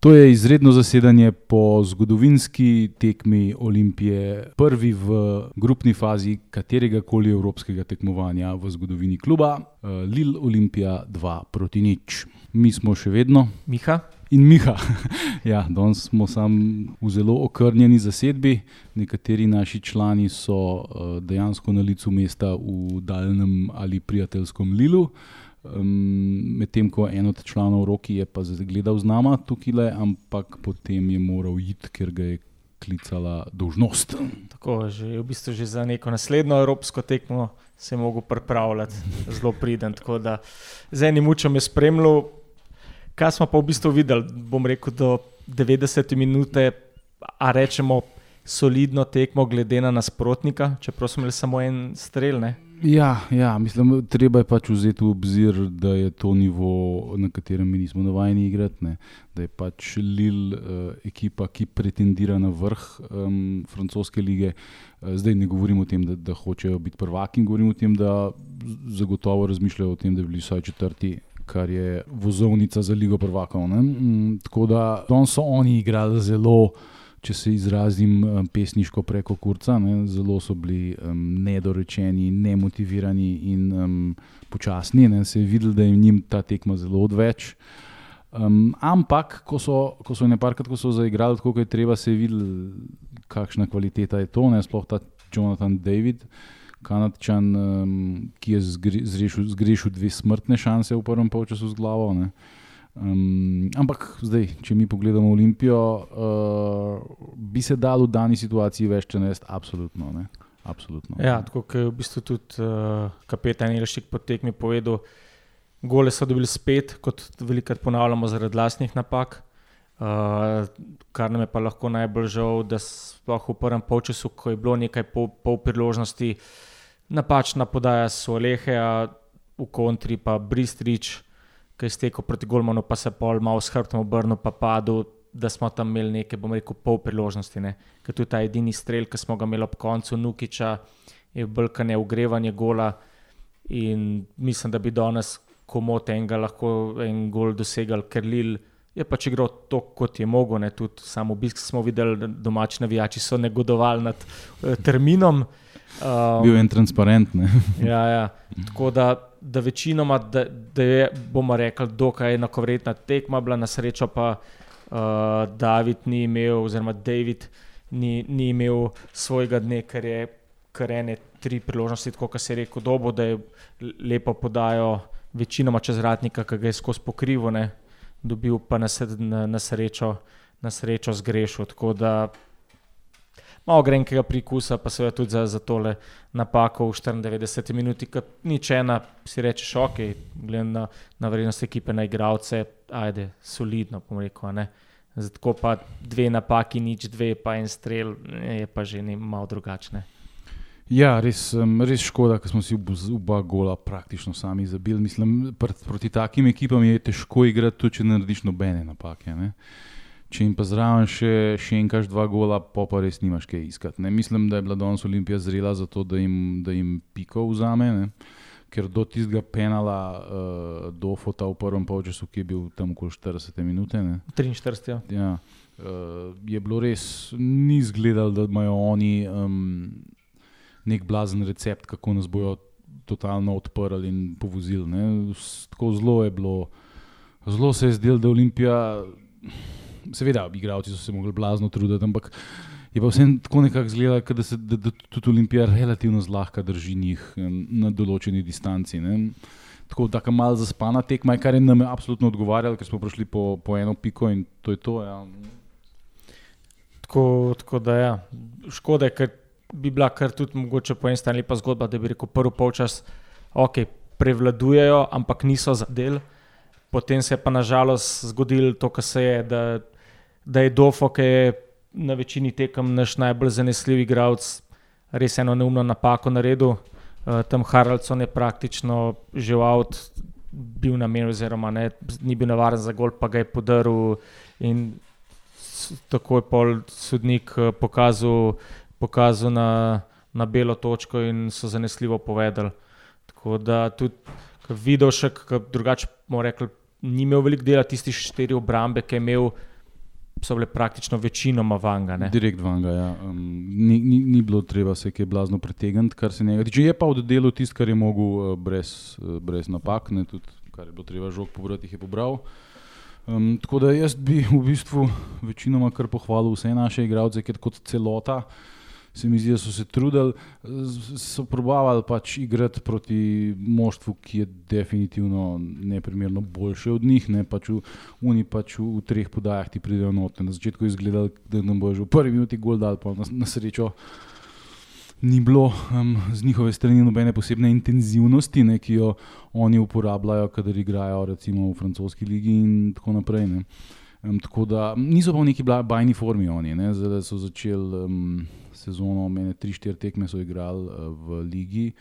To je izredno zasedanje po zgodovinski tekmi Olimpije, prvi v grupni fazi katerega koli evropskega tekmovanja v zgodovini kluba, eh, Lil Olimpija 2 proti nič. Mi smo še vedno Miha. in Miha. ja, danes smo sam v zelo okrnjeni zasedbi. Nekateri naši člani so eh, dejansko na licu mesta v daljnem ali prijateljskem Lilu. Um, Medtem ko en od članov roki je pa gledal z nama tukaj, le, ampak potem je moral iti, ker ga je klicala dolžnost. Tako, že, v bistvu že za neko naslednjo evropsko tekmo se je mogel pripravljati, zelo priden. Tako da z enim učem je spremljal. Kaj smo pa v bistvu videli, bom rekel, do 90 minut, a rečemo solidno tekmo, glede na nasprotnika, čeprav smo imeli samo en strel. Ne? Ja, ja, mislim, treba je pač vzeti v obzir, da je to nivo, na katerem mi nismo navajeni igrati. Ne? Da je pač Lil uh, ekipa, ki pretendira na vrh um, francoske lige. Uh, zdaj ne govorim o tem, da, da hočejo biti prvaki, govorim o tem, da zagotovo razmišljajo o tem, da bi bili vsaj četrti. Kar je vozovnica za Ligo prvakov. Mm, tako da so oni igrali zelo, če se izrazim pesniško preko kurca, ne? zelo so bili um, nedorečeni, nemotivirani in um, počasni. Ne? Se je videl, da je jim ta tekma zelo odveč. Um, ampak, ko so, ko so nekajkrat, ko so zaigrali tako, kot je treba, se je videl, kakšna kvaliteta je to. Ne? Sploh ta Jonathan David. Kanadčan, um, ki je zgrešil, zgrešil dve smrtne šanse v prvem polčasu z glavo. Um, ampak zdaj, če mi pogledamo Olimpijo, uh, bi se dal v dani situaciji več čenest, absolutno. Ne? absolutno. Ja, tako kot je v bistvu tudi uh, kapetan Ilšik po tekmi povedal, gole so dobili spet, kot velikokrat ponavljamo, zaradi vlastnih napak. Uh, kar nam je pa lahko najbolj žal, da sploh v prvem polčasu, ko je bilo nekaj pol, pol priložnosti, napačna podaja Soleheja, v kontri pa Bristrič, ki je stekel proti Golmanu, pa se pol malo s hrbtom obrnil, pa padel, da smo tam imeli nekaj, bom rekel, pol priložnosti. Ne. Ker tudi ta edini strel, ki smo ga imeli ob koncu Nukiča, je brkane ugrevanje gola in mislim, da bi danes komot enega lahko en gol dosegal, ker Lil. Je pač igral to, kot je mogel, ne tudi samo obisk smo videli, domači navijači so negodovali nad uh, terminom. Um, Bil je en transparentni. ja, ja. Tako da, da večinoma, da, da je, bomo rekli, dokaj enakovredna tekma, bila na srečo pa uh, David ni imel, oziroma David ni, ni imel svojega dne, ker je kar ene tri priložnosti, kot se je rekel, dobo, da je lepo podajo večinoma čez ratnika, ki ga je skozi pokrivone dobil pa na, na, na, srečo, na srečo zgrešil. Tako da malo grenkega prikusa, pa seveda tudi za, za tole napako v 94 minuti, ki ni čena, si rečeš, ok, glede na, na vrednost ekipe, na igravce, ajde, solidno, bom rekel. Zato pa dve napaki, nič dve, pa en strel, je pa že malo drugačne. Ja, res, res škoda, ker smo si oba gola praktično sami zabili. Mislim, proti takim ekipam je težko igrati, tudi če narediš nobene napake. Ne? Če jim pa zraven še, še enkaš dva gola, pa pa res nimaš kaj iskati. Ne? Mislim, da je bila danes Olimpija zrela za to, da jim, da jim piko vzame. Ne? Ker do tistega penala, uh, do fota v prvem polčasu, ki je bil tam okoli 40 minut. 43. Ja. Ja, uh, je bilo res, ni izgledalo, da imajo oni. Um, nek blazen recept, kako nas bojo totalno odprli in povozili. Ne. Tako zelo je bilo, zelo se je zdelo, da je Olimpija, seveda, igravci so se mogli blazno truditi, ampak je pa vsem tako nekako zgledalo, da se da, da tudi Olimpija relativno zlahka drži njih na določeni distanci. Ne. Tako da je malo zaspana tekma, kar je nam absolutno odgovarjalo, ker smo prišli po, po eno piko in to je to. Ja. Tako, tako da, ja. škoda je, ker bi bila kar tudi mogoče po eni strani lepa zgodba, da bi rekel, prvi polčas, ok, prevladujejo, ampak niso za del. Potem se je pa nažalost zgodilo to, kar se je, da, da je Dofo, ki je na večini tekem naš najbolj zanesljiv igralec, res eno neumno napako naredil. Uh, tam Haraldson je praktično že v avtu bil na meni, oziroma ne, ni bil navaren za gol, pa ga je podaril. In tako je pol sodnik uh, pokazal pokazal na, na belo točko in so zanesljivo povedali. Tako da tudi videl še, kako drugače bomo rekli, ni imel veliko dela tisti štiri obrambe, ki je imel so bile praktično večinoma vanga. Ne? Direkt vanga. Ja. Um, ni, ni, ni bilo treba se kaj blazno pretegniti, kar se njega tiče. Je pa oddelil tisto, kar je mogel uh, brez, uh, brez napak, ne, tudi kar je bilo treba žog pobrati, jih je pobral. Um, tako da jaz bi v bistvu večinoma kar pohvalil vse naše igralce, ker kot celota se mi zdi, da so se trudili, so probavali pač igrati proti moštvu, ki je definitivno neprimerno boljše od njih. Ne, pač v, oni pač v, v treh podajah ti pridejo note. Na začetku je izgledalo, da nam bo že v prvi minuti gol dal, pa na, na srečo. Ni bilo um, z njihove strani nobene posebne intenzivnosti, ne, ki jo oni uporabljajo, kadar igrajo recimo v francoski ligi in tako naprej. Um, tako da niso pa v neki bajni formi oni, ne, zdaj so začeli. Um, sezono, mene tri, štiri tekme so igrali uh, v ligi.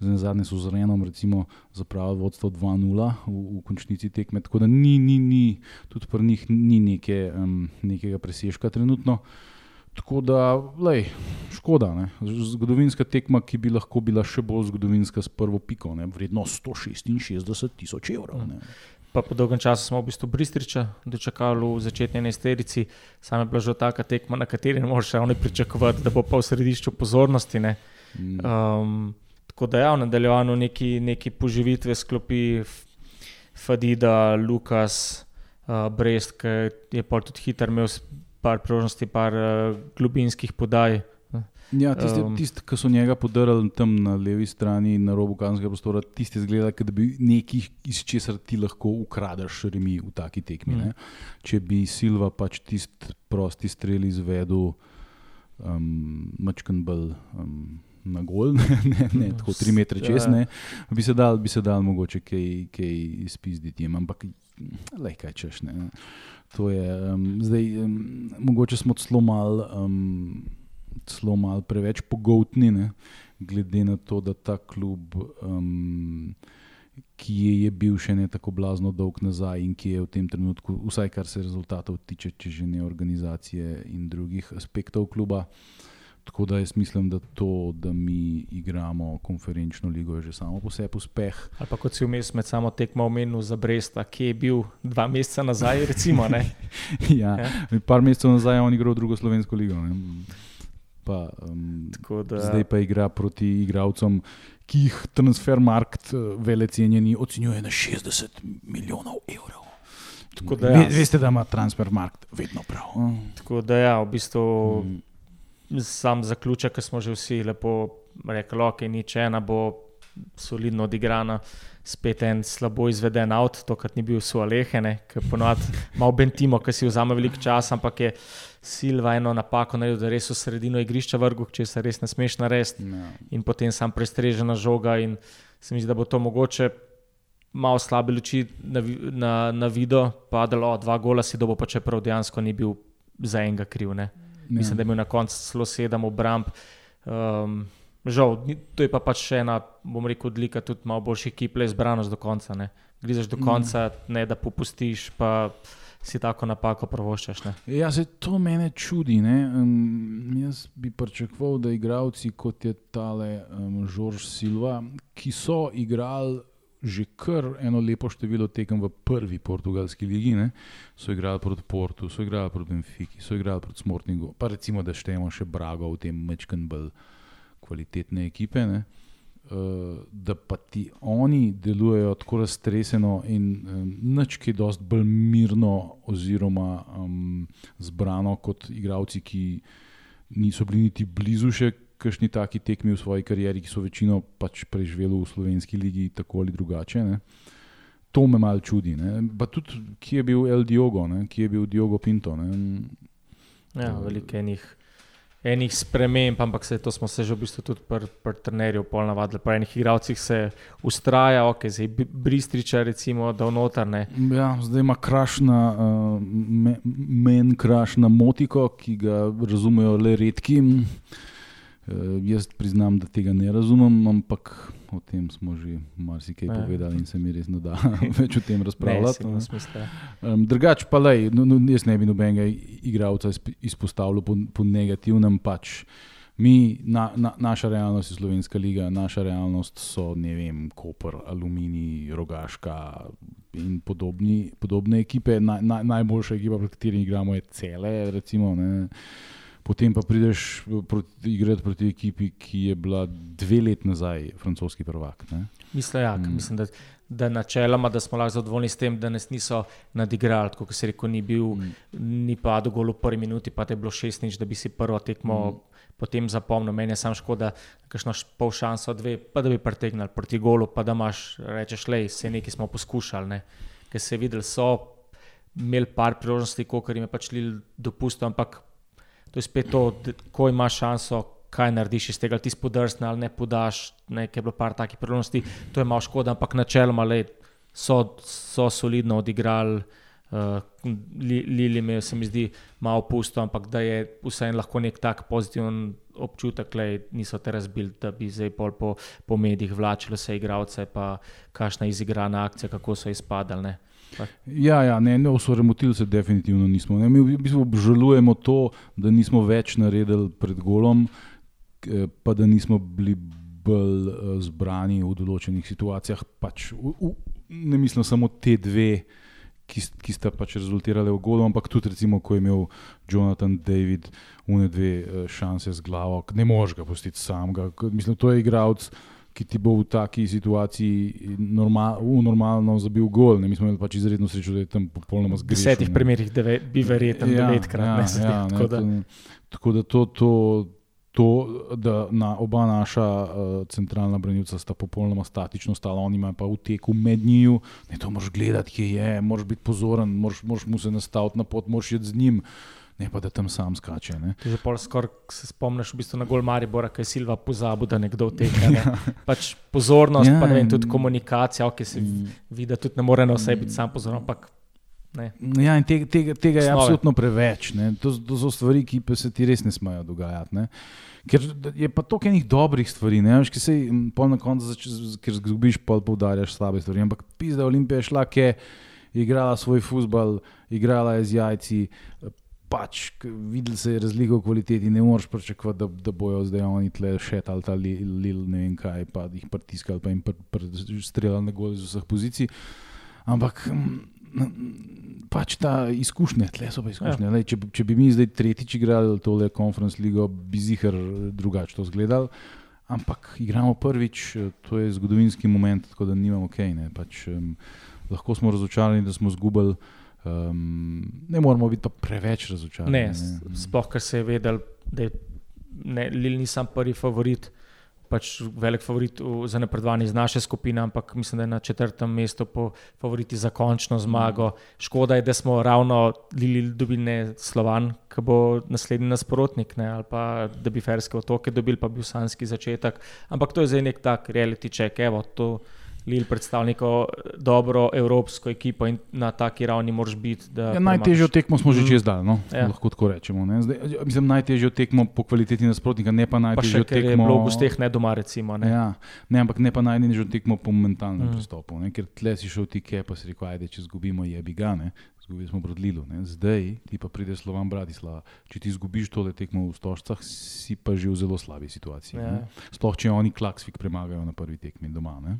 Zdaj, zadnje so z Renom, recimo, zapravili vodstvo 2-0 v, v končnici tekme. Tako da ni, ni, ni tudi pri njih ni neke, um, nekega presežka trenutno. Tako da, lej, škoda. Ne? Zgodovinska tekma, ki bi lahko bila še bolj zgodovinska s prvo piko, ne? vredno 166 tisoč evrov. Ne? Pa po dolgem času smo v bistvu Bristriča dočakali v začetni enesterici, sama je bila že taka tekma, na kateri ne moreš ravno pričakovati, da bo pa v središču pozornosti. Um, tako da je v nadaljevanju neki, neki poživitve sklopi Fadida, Lukas, uh, Brest, ki je pa tudi hiter imel par priložnosti, par uh, globinskih podaj. Ja, tisti, um, tist, ki so njega podarili tam na levi strani, na robu kazenskega prostora, tisti zgleda, da bi nekaj, iz česar ti lahko ukradeš, remi v taki tekmi. Mm. Če bi Silva pač tisti prosti strel izvedel, um, mačkan bolj. Um, Na gol, ne, ne, ne tako tri metre čez, ne, bi se dal, bi se dal mogoče kaj, kaj izpizditi, ampak le kaj češ. Ne. To je, um, zdaj, um, mogoče smo celo malo. Um, celo malo preveč pogotni, ne? glede na to, da ta klub, um, ki je, je bil še ne tako blazno dolg nazaj in ki je v tem trenutku, vsaj kar se rezultatov tiče, če že ne organizacije in drugih aspektov kluba. Tako da jaz mislim, da to, da mi igramo konferenčno ligo, je že samo po sebi uspeh. Ali pa kot si vmes med samo tekmo omenil za Bresta, ki je bil dva meseca nazaj, recimo. ja, ja, par mesecev nazaj je on igral drugo slovensko ligo. Ne? Pa, um, da, zdaj pa igra proti igralcem, ki jih transfermarkt, eh, vele cenjeni, ocenjuje na 60 milijonov evrov. Da, ja. Veste, da ima transfermarkt vedno prav. Tako da, ja, v bistvu mm. sam zaključek, ki smo že vsi lepo rekli, ok, nič ena bo solidno odigrana. Spet en slabo izveden avto, to, kar ni bil sualehene, ki ponovadi malo bentimo, ki si vzame veliko časa, ampak je Silva eno napako naredil, da res v sredino igrišča vrgu, če se res ne smeš narediti. No. In potem sam prestrežena žoga. In se mi zdi, da bo to mogoče malo slabe luči na, na, na video, padalo dva gola, si dobo pa čeprav dejansko ni bil za enega kriv. Ne. Mislim, da je imel na koncu celo sedem obramb. Um, žal, to je pa pač še ena, bom rekel, odlika tudi malo boljših ekip, le zbranost do konca. Ne. Grizeš do konca, ne da popustiš. Pa, si tako napako provoščaš. Ne? Ja, se to mene čudi. Um, jaz bi pričakoval, da igravci kot je tale um, Žorž Silva, ki so igrali. Že kar eno lepo število tekem v prvi portugalski ligi, ne? so igrali proti Portu, so igrali proti Benfiki, so igrali proti Smortningu, pa recimo, da štejemo še Brago v tem mečken bolj kvalitetne ekipe. Uh, uh, da pa ti oni delujejo tako raztreseno in um, nič, ki je dosti bolj mirno oziroma um, zbrano kot igravci, ki niso bili niti blizu še kakšni taki tekmi v svoji karieri, ki so večino pač preživeli v slovenski ligi tako ali drugače. Ne. To me malo čudi. Ne. Pa tudi, kje je bil El Diogo, ne. kje je bil Diogo Pinto. Ne. Ja, veliko enih enih sprememb, ampak se, to smo se že v bistvu tudi pri pr trenerju polnavadili. Po enih igralcih se ustraja, ok, zdaj Bristriča, recimo, da vnotrne. Ja, zdaj ima krašna, uh, men krašna motiko, ki ga razumejo le redki. Uh, jaz priznam, da tega ne razumem, ampak o tem smo že marsikaj ne. povedali in se mi res ne da več o tem razpravljati. Um, drugač pa le, no, no, jaz ne bi nobenega igralca izpostavljal po, po negativnem. Pač Mi, na, na, naša realnost je Slovenska liga, naša realnost so ne vem, Koper, Aluminij, Rogaška in podobni, podobne ekipe. Na, na, najboljša ekipa, pred katero igramo, je cele. Recimo, Potem pa prideš proti, igrati proti ekipi, ki je bila dve leti nazaj francoski prvak. Mislim, ja, mm. mislim da, da načeloma da smo lahko zadovoljni s tem, da nas niso nadigrali. Kot se reče, ni, bil, mm. ni padel golo v prvi minuti, pa te je bilo šest nič, da bi si prvo tekmo. Mm. Potem zapomnil, meni je samo škoda, da imaš pol šanso, dve, pa da bi pretegnil proti golu, pa da imaš, rečeš, le, vse nekaj smo poskušali. Ne. Ker se je videl, so imeli par priložnosti, koliko jim je pač dopustil, ampak to je spet to, ko imaš šanso, kaj narediš iz tega, ti spodrsne ali ne podaš, nekaj je bilo par takih priložnosti, to je malo škoda, ampak načeloma le, so, so solidno odigrali. Uh, Lili mi se mi zdi malo pusto, ampak da je vseeno lahko nek tak pozitiven občutek, da niso te razbili, da bi zdaj pol po, po medijih vlačili vse igralce, pa kakšna izigrana akcija, kako so izpadali. Ja, ja, ne, ne osvobodili se definitivno nismo. Ne. Mi v bistvu obžalujemo to, da nismo več naredili pred golom, pa da nismo bili bolj uh, zbrani v določenih situacijah. Pač, v, v, ne mislim samo te dve, ki, ki sta pač rezultirale v golu, ampak tudi, recimo, ko je imel Jonathan David une dve uh, šanse z glavo, ne moreš ga pustiti samega. Mislim, to je igralec ki ti bo v taki situaciji normal, normalno zabil gol. Ne, mi smo imeli pač izredno srečo, da je tam popolnoma zgrešen. V desetih primerih bi verjetno ja, devetkrat. Ja, ne, ja, tako, da. tako da to. to To, da na oba naša uh, centralna branilca sta popolnoma statično stala, oni pa v teku med njiju, ne to moraš gledati, kje je, moraš biti pozoren, moraš, moraš mu se nastaviti na pot, moraš iti z njim. Uh, ne pa da tam sam skače. Že pol skoraj se spomniš, v bistvu na gol Maribora, kaj je Silva pozabil, da nekdo teka. Ne? ja. pač pozornost, ja, pa ne vem, tudi komunikacija, ki se mm. vidi, da tudi ne more na vse biti sam pozoren. Ampak, ja, in tega, tega, tega je absolutno preveč. To, to so stvari, ki se ti res ne smejo dogajati. Ne? Ker je pa toliko enih dobrih stvari, ne veš, ki se jim na koncu, ker zgubiš, pa poudarjaš slabe stvari. Ampak pisa, Olimpija je šla, ki je igrala svoj futbal, igrala je z jajci, pač videl se je razlika v kvaliteti, ne moreš pričakovati, da, da bojo zdaj oni tle še ali ta li, lil, ne vem kaj, pa jih pritiskali, pa jim pr, pr, streljali na gol iz vseh pozicij. Ampak pač ta izkušnja, tle so pa izkušnje. Ja. Če, če bi mi zdaj tretjič igrali tole konferenc ligo, bi zihar drugače to zgledal. Ampak igramo prvič, to je zgodovinski moment, tako da nimamo kaj. Pač, um, lahko smo razočarani, da smo zgubili. Um, ne moramo biti preveč razočarani. Ne, ne. Sploh, ker se je vedel, da je Lil nisem prvi favorit, pač velik favorit v, za napredovanje iz naše skupine, ampak mislim, da je na četrtem mestu po favoriti za končno zmago. Škoda je, da smo ravno Lil dobili ne Slovan, ki bo naslednji nasprotnik, ne, ali pa da bi Ferske otoke dobili, pa bi bil sanski začetek. Ampak to je zdaj nek tak reality check. Evo, to, Lil predstavlja neko dobro evropsko ekipo in na taki ravni moraš biti. Ja, najtežjo tekmo smo že mm. čez dal, no? ja. lahko tako rečemo. Zdaj, ja, mislim, najtežjo tekmo po kvaliteti nasprotnika, ne pa najtežjo pa še, tekmo. Po gusteh ne doma, recimo. Ne? Ja, ne, ampak ne pa najtežjo tekmo po mentalnem mm. pristopu. Ne? Ker tle si šel ti ke, pa si rekel, ajde, če zgubimo, je bi ga. Zgubili smo Brodlilu, zdaj ti pa pride Slovan Bratislava. Če ti izgubiš tole tekmo v Stožcah, si pa že v zelo slabi situaciji. Ja. Sploh če oni Klaksvik premagajo na prvi tekmi doma. Ne?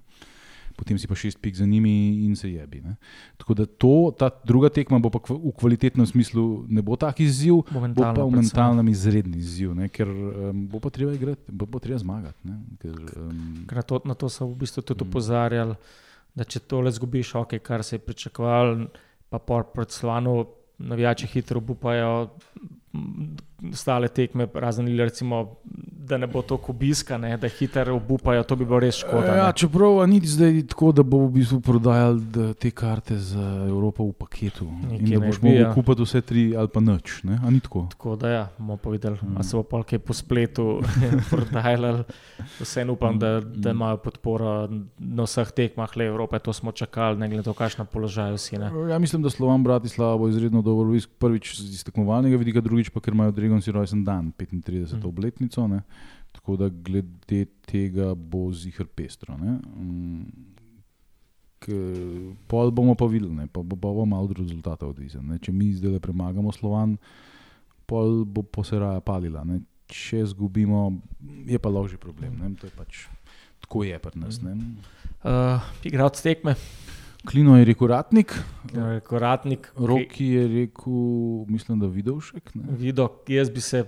Potem si pa šest pik za njimi in se jebi. Ne. Tako da to, ta druga tekma bo pa v kvalitetnem smislu ne bo tak izziv, bo pa v mentalnem izredni izziv, ne, ker um, bo pa treba igrati, bo pa treba zmagati. Ne, ker, um, na, to, na to so v bistvu tudi mm. opozarjali, da če tole zgubiš, ok, kar se je pričakoval, pa pred slano navijači hitro upajo ostale tekme, razen ali recimo, da ne bo to kubiska, ne, da hitro obupajo, to bi bilo res škoda. Ja, čeprav ni zdaj tako, da bo v bistvu prodajal te karte za Evropo v paketu. Nekje in da boš mogel ja. kupiti vse tri ali pa noč. Tako? tako da ja, bomo povedali, hmm. a se bo kaj po spletu prodajal. Vseeno upam, da, da imajo podporo na vseh tekmah le Evrope, to smo čakali, ne glede na to, kakšno položaj si. Ne. Ja, mislim, da Slovan Bratislava bo izredno dobro, prvič iz tekmovalnega vidika, drugič pa ker imajo Dragon si rojsten dan, 35. Mm. obletnico. Ne? Tako da glede tega bo zihar pestro. Mm. Pol bomo pa videli, pa bo, bo malo od rezultata odvisen. Če mi zdaj premagamo Slovan, pol bo poseraja palila. Ne? če izgubimo, je pa lahko že problem. Ne? To je pač tako je pri nas. Ne? Uh, Igralec tekme, Klino je rekel Ratnik, Koratnik, Roki je rekel, mislim, da Vidovšek. ne. Vido, jaz bi se,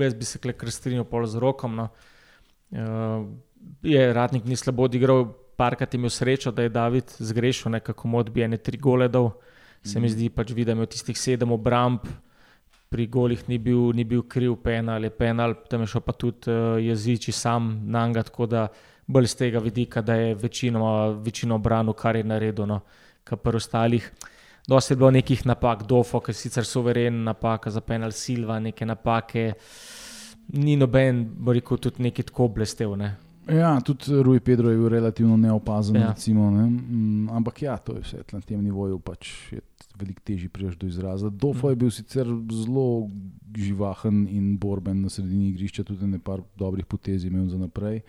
jaz bi se kar strinjal pol z rokom. No. Uh, je Ratnik ni slabo odigral, parkrat je imel srečo, da je David zgrešil, nekako mu odbije ne tri gole dol. Se mi zdi pač, videl, da je imel tistih sedem obramb, pri golih ni bil, ni bil kriv penal, je penal, tam je šel pa tudi uh, jeziči sam na njega, tako da bolj z tega vidika, da je večino, večino branil, kar je naredil, no, kar pri ostalih. Dosti je bilo nekih napak, Dofo, ki je sicer suveren, napaka za penal Silva, neke napake. Ni noben, bo rekel, tudi neki tako blestev. Ne. Ja, tudi Rui Pedro je bil relativno neopazen, Ja. recimo, ne? mm, ampak ja, to je vse na tem nivoju, pač je veliko težje prijeti do izraza. Dofo je bil sicer zelo živahen in borben na sredini igrišča, tudi nekaj dobrih potez imel za naprej.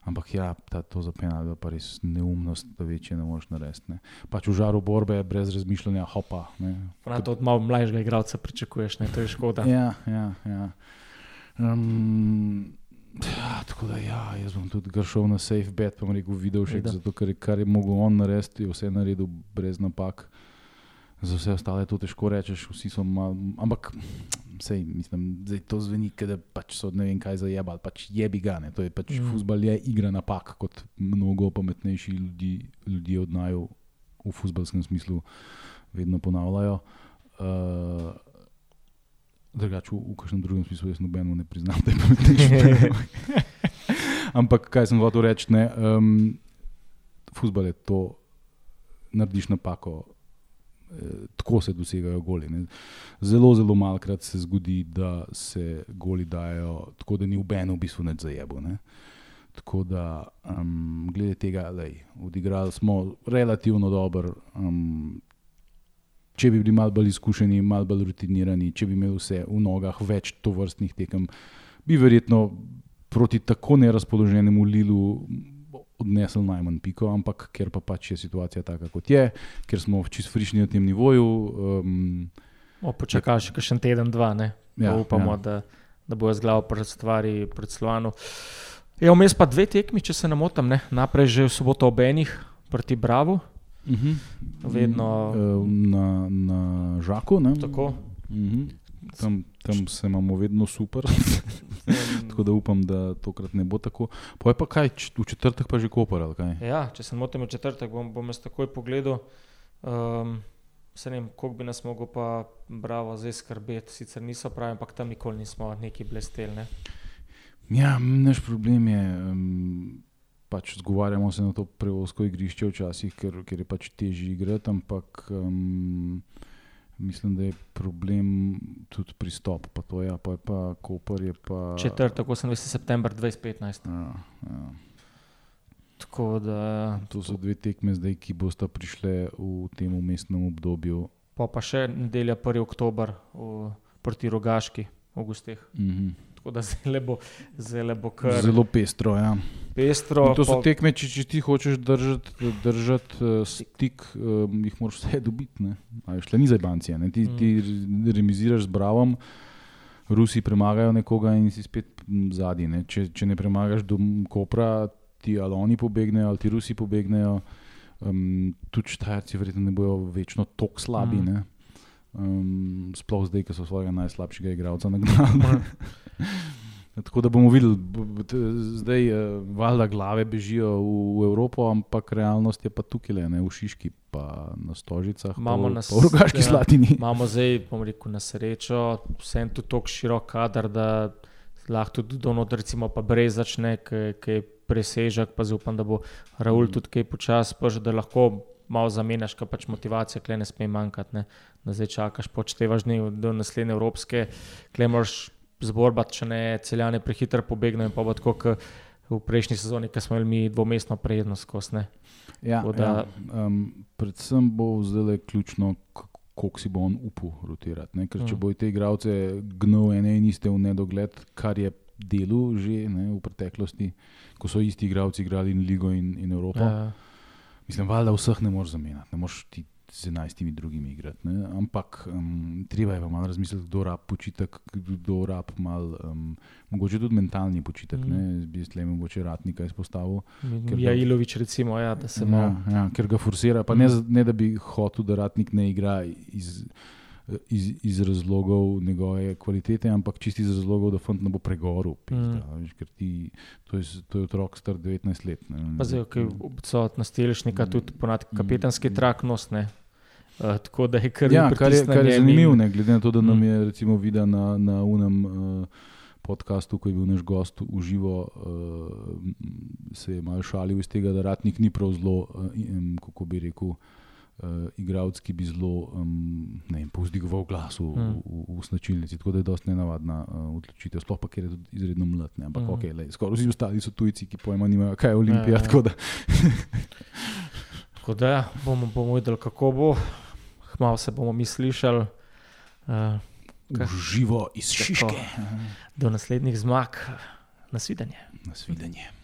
Ampak ja, ta, to za penal je pa res neumnost, da večje ne moreš narediti. Ne. Pač v žaru borbe, brez razmišljanja, hopa. Prav to od malo mlajšega igralca pričakuješ, ne? to je škoda. Ja, ja. ja. Um, ja, tako da, ja, jaz bom tudi kar šel na safe bet, pa bom rekel, videl še, zato ker je- kar je mogel on narediti, je vse naredil brez napak. Za vse ostale to težko rečeš, vsi so malo, ampak sej, mislim, da to zveni, da pač so ne vem kaj zajebali, pač jebi ga. To je pač Mm. futbal je igra napak, kot mnogo pametnejši ljudi, ljudje od naju v futbalskem smislu vedno ponavljajo. Uh, Drugače, v, v kakšnem drugem smislu jaz nobeno ne priznam, da je pametnejši. Ampak kaj sem hotel reči, ne, um, futbal je to, narediš napako, tako se dosegajo goli. Ne. Zelo, zelo malkrat se zgodi, da se goli dajo tako, da ni v benu v bistvu neč zajebo. Ne. Tako da, um, glede tega, lej, odigrali smo relativno dobro. Um, če bi bili malo bolj izkušeni, malo bolj rutinirani, če bi imeli vse v nogah, več to vrstnih tekem, bi verjetno proti tako nerazpoloženemu Lilu odnesel najmanj piko, ampak ker pa pač je situacija taka, kot je, ker smo čist frišni na tem nivoju. Um, O, počakaš še en teden, dva, ne? Ja, Ja, upamo, ja. ja. da, da bojo z glavo pred stvari pred slovano. Je vmes pa dve tekmi, če se ne motim, ne? naprej že v soboto ob enih proti Bravo. uh -huh. Vedno- na, na žaku. Ne? Tako. Uh -huh. tam, tam se imamo vedno super. Tako da upam, da tokrat ne bo tako. Pa je pa kaj, v četrtek pa že kopar ali kaj? Ja, če se motim, v četrtek bom, bom jaz takoj pogledal. Um, se ne vem, koliko bi nas mogel pa Bravo zdaj skrbeti. Sicer niso pravi, ampak tam nikoli nismo neki blesteli. Ne? Ja, naš problem je, um, pač zgovarjamo se na to prevozko igrišče včasih, ker, ker je pač težje igrati, ampak um, mislim, da je problem tudi pristop. Pa to je, pa je pa Koper je pa. Četrtek, 28. september 2015. Ja, ja. Tako da, To so dve tekme zdaj, ki bosta prišle v tem umestnem obdobju. pa, pa še nedelja 1. oktober v, proti Rogaški v gostih. Mhm. Tako da zelo bo, zelo bo kar Zelo pestro. Ja. pestro. In to so pa- tekme, če, če ti hočeš držati držat, uh, stik, um, jih moraš vse dobiti. ne. Tle ni za bancije. ne. Ti, Mm. ti re- remiziraš z Bravom, Rusi premagajo nekoga in si spet zadnji. Ne. Če, če ne premagaš do Kopra, ti ali oni pobegnejo, ali ti Rusi pobegnejo. Um, tudi Štajerci verjetno ne bojo večno tako slabi. Mm. Mm. Um, sploh zdaj, ko so svojega najslabšega igralca nagnali. Tako da bomo videli, zdaj uh, valjda glave bežijo v, v Evropo, ampak realnost je pa tukaj, le, ne v Šiški, pa na Stožicah, Imamo pa, v Rogaški ja. Slatini. Imamo zdaj, bom rekel, na srečo, vsem tu tako širok kader, da lahko tudi donot, recimo, pa brez začne, ki je presežek, pa zaupam, da bo Raul Mm. tudi kaj počasi, pa že da lahko malo zamenjaš, ker pač motivacija klej ne sme manjkati. Ne? Da zdaj čakaš, počtevaš dni do naslednje evropske, klej moraš zborbati, če ne celjane prehitro pobegnejo in pa bo tako, kot v prejšnji sezoni, ki smo imeli dvomestno prednost skozi. Ja, Tako da- ja, um, predvsem bo zdaj ključno, koliko si bo on upal rotirati. Ne? Ker če Mm. bo te igralce gnil ene in iste v nedogled, kar je delu že ne, v preteklosti, ko so isti igralci igrali in Ligo in, in Evropo. Ja. Mislim, valjda vseh ne moreš zamenjati. Ne moreš ti z enajstimi drugimi igrati. Ne? Ampak um, treba je pa malo razmisliti, kdo rab počitek, kdo rab mal, um, mogoče tudi mentalni počitek. Mm. Bi se le mogoče ratnika izpostavil. Ja, Ilovič, recimo, ja, da se ima. Ja, ja, ker ga forsira, pa mm. ne, ne da bi hotel, da ratnik ne igra iz. Iz, iz razlogov njegove kvalitete, ampak čisto iz razlogov, da fant ne bo pregoril. Mm. Ker ti, to, je, to je otrok star 19 let. Zdaj, ki odsotnost telešnika, mm. tudi ponad kapetanski trak nos. Ne? Uh, tako da je kar, ja, kar, je, kar je zanimivo, in... glede na to, da nam mm. je recimo videl na, na unem uh, podkastu, ko je bil naš gost v živo, uh, se je malo šalil iz tega, da ratnik ni prav zelo, uh, kako bi rekel, uh, igralec, ki bi zelo um, povzdigoval glas v, mm. v, v, v značilnici. Tako da je dosti nenavadna uh, odločitev, sploh pa ker je tudi izredno mlad. Ampak mm. okay, lej, skoraj vsi ostali so tujci, ki pojma nimajo, kaj je Olimpija. Ja, ja. Tako da ja, bomo, bomo videli, kako bo malo se bomo mi slišali. Uh, Živo iz Šiške. Do naslednjih zmag, nasvidenje. nasvidenje.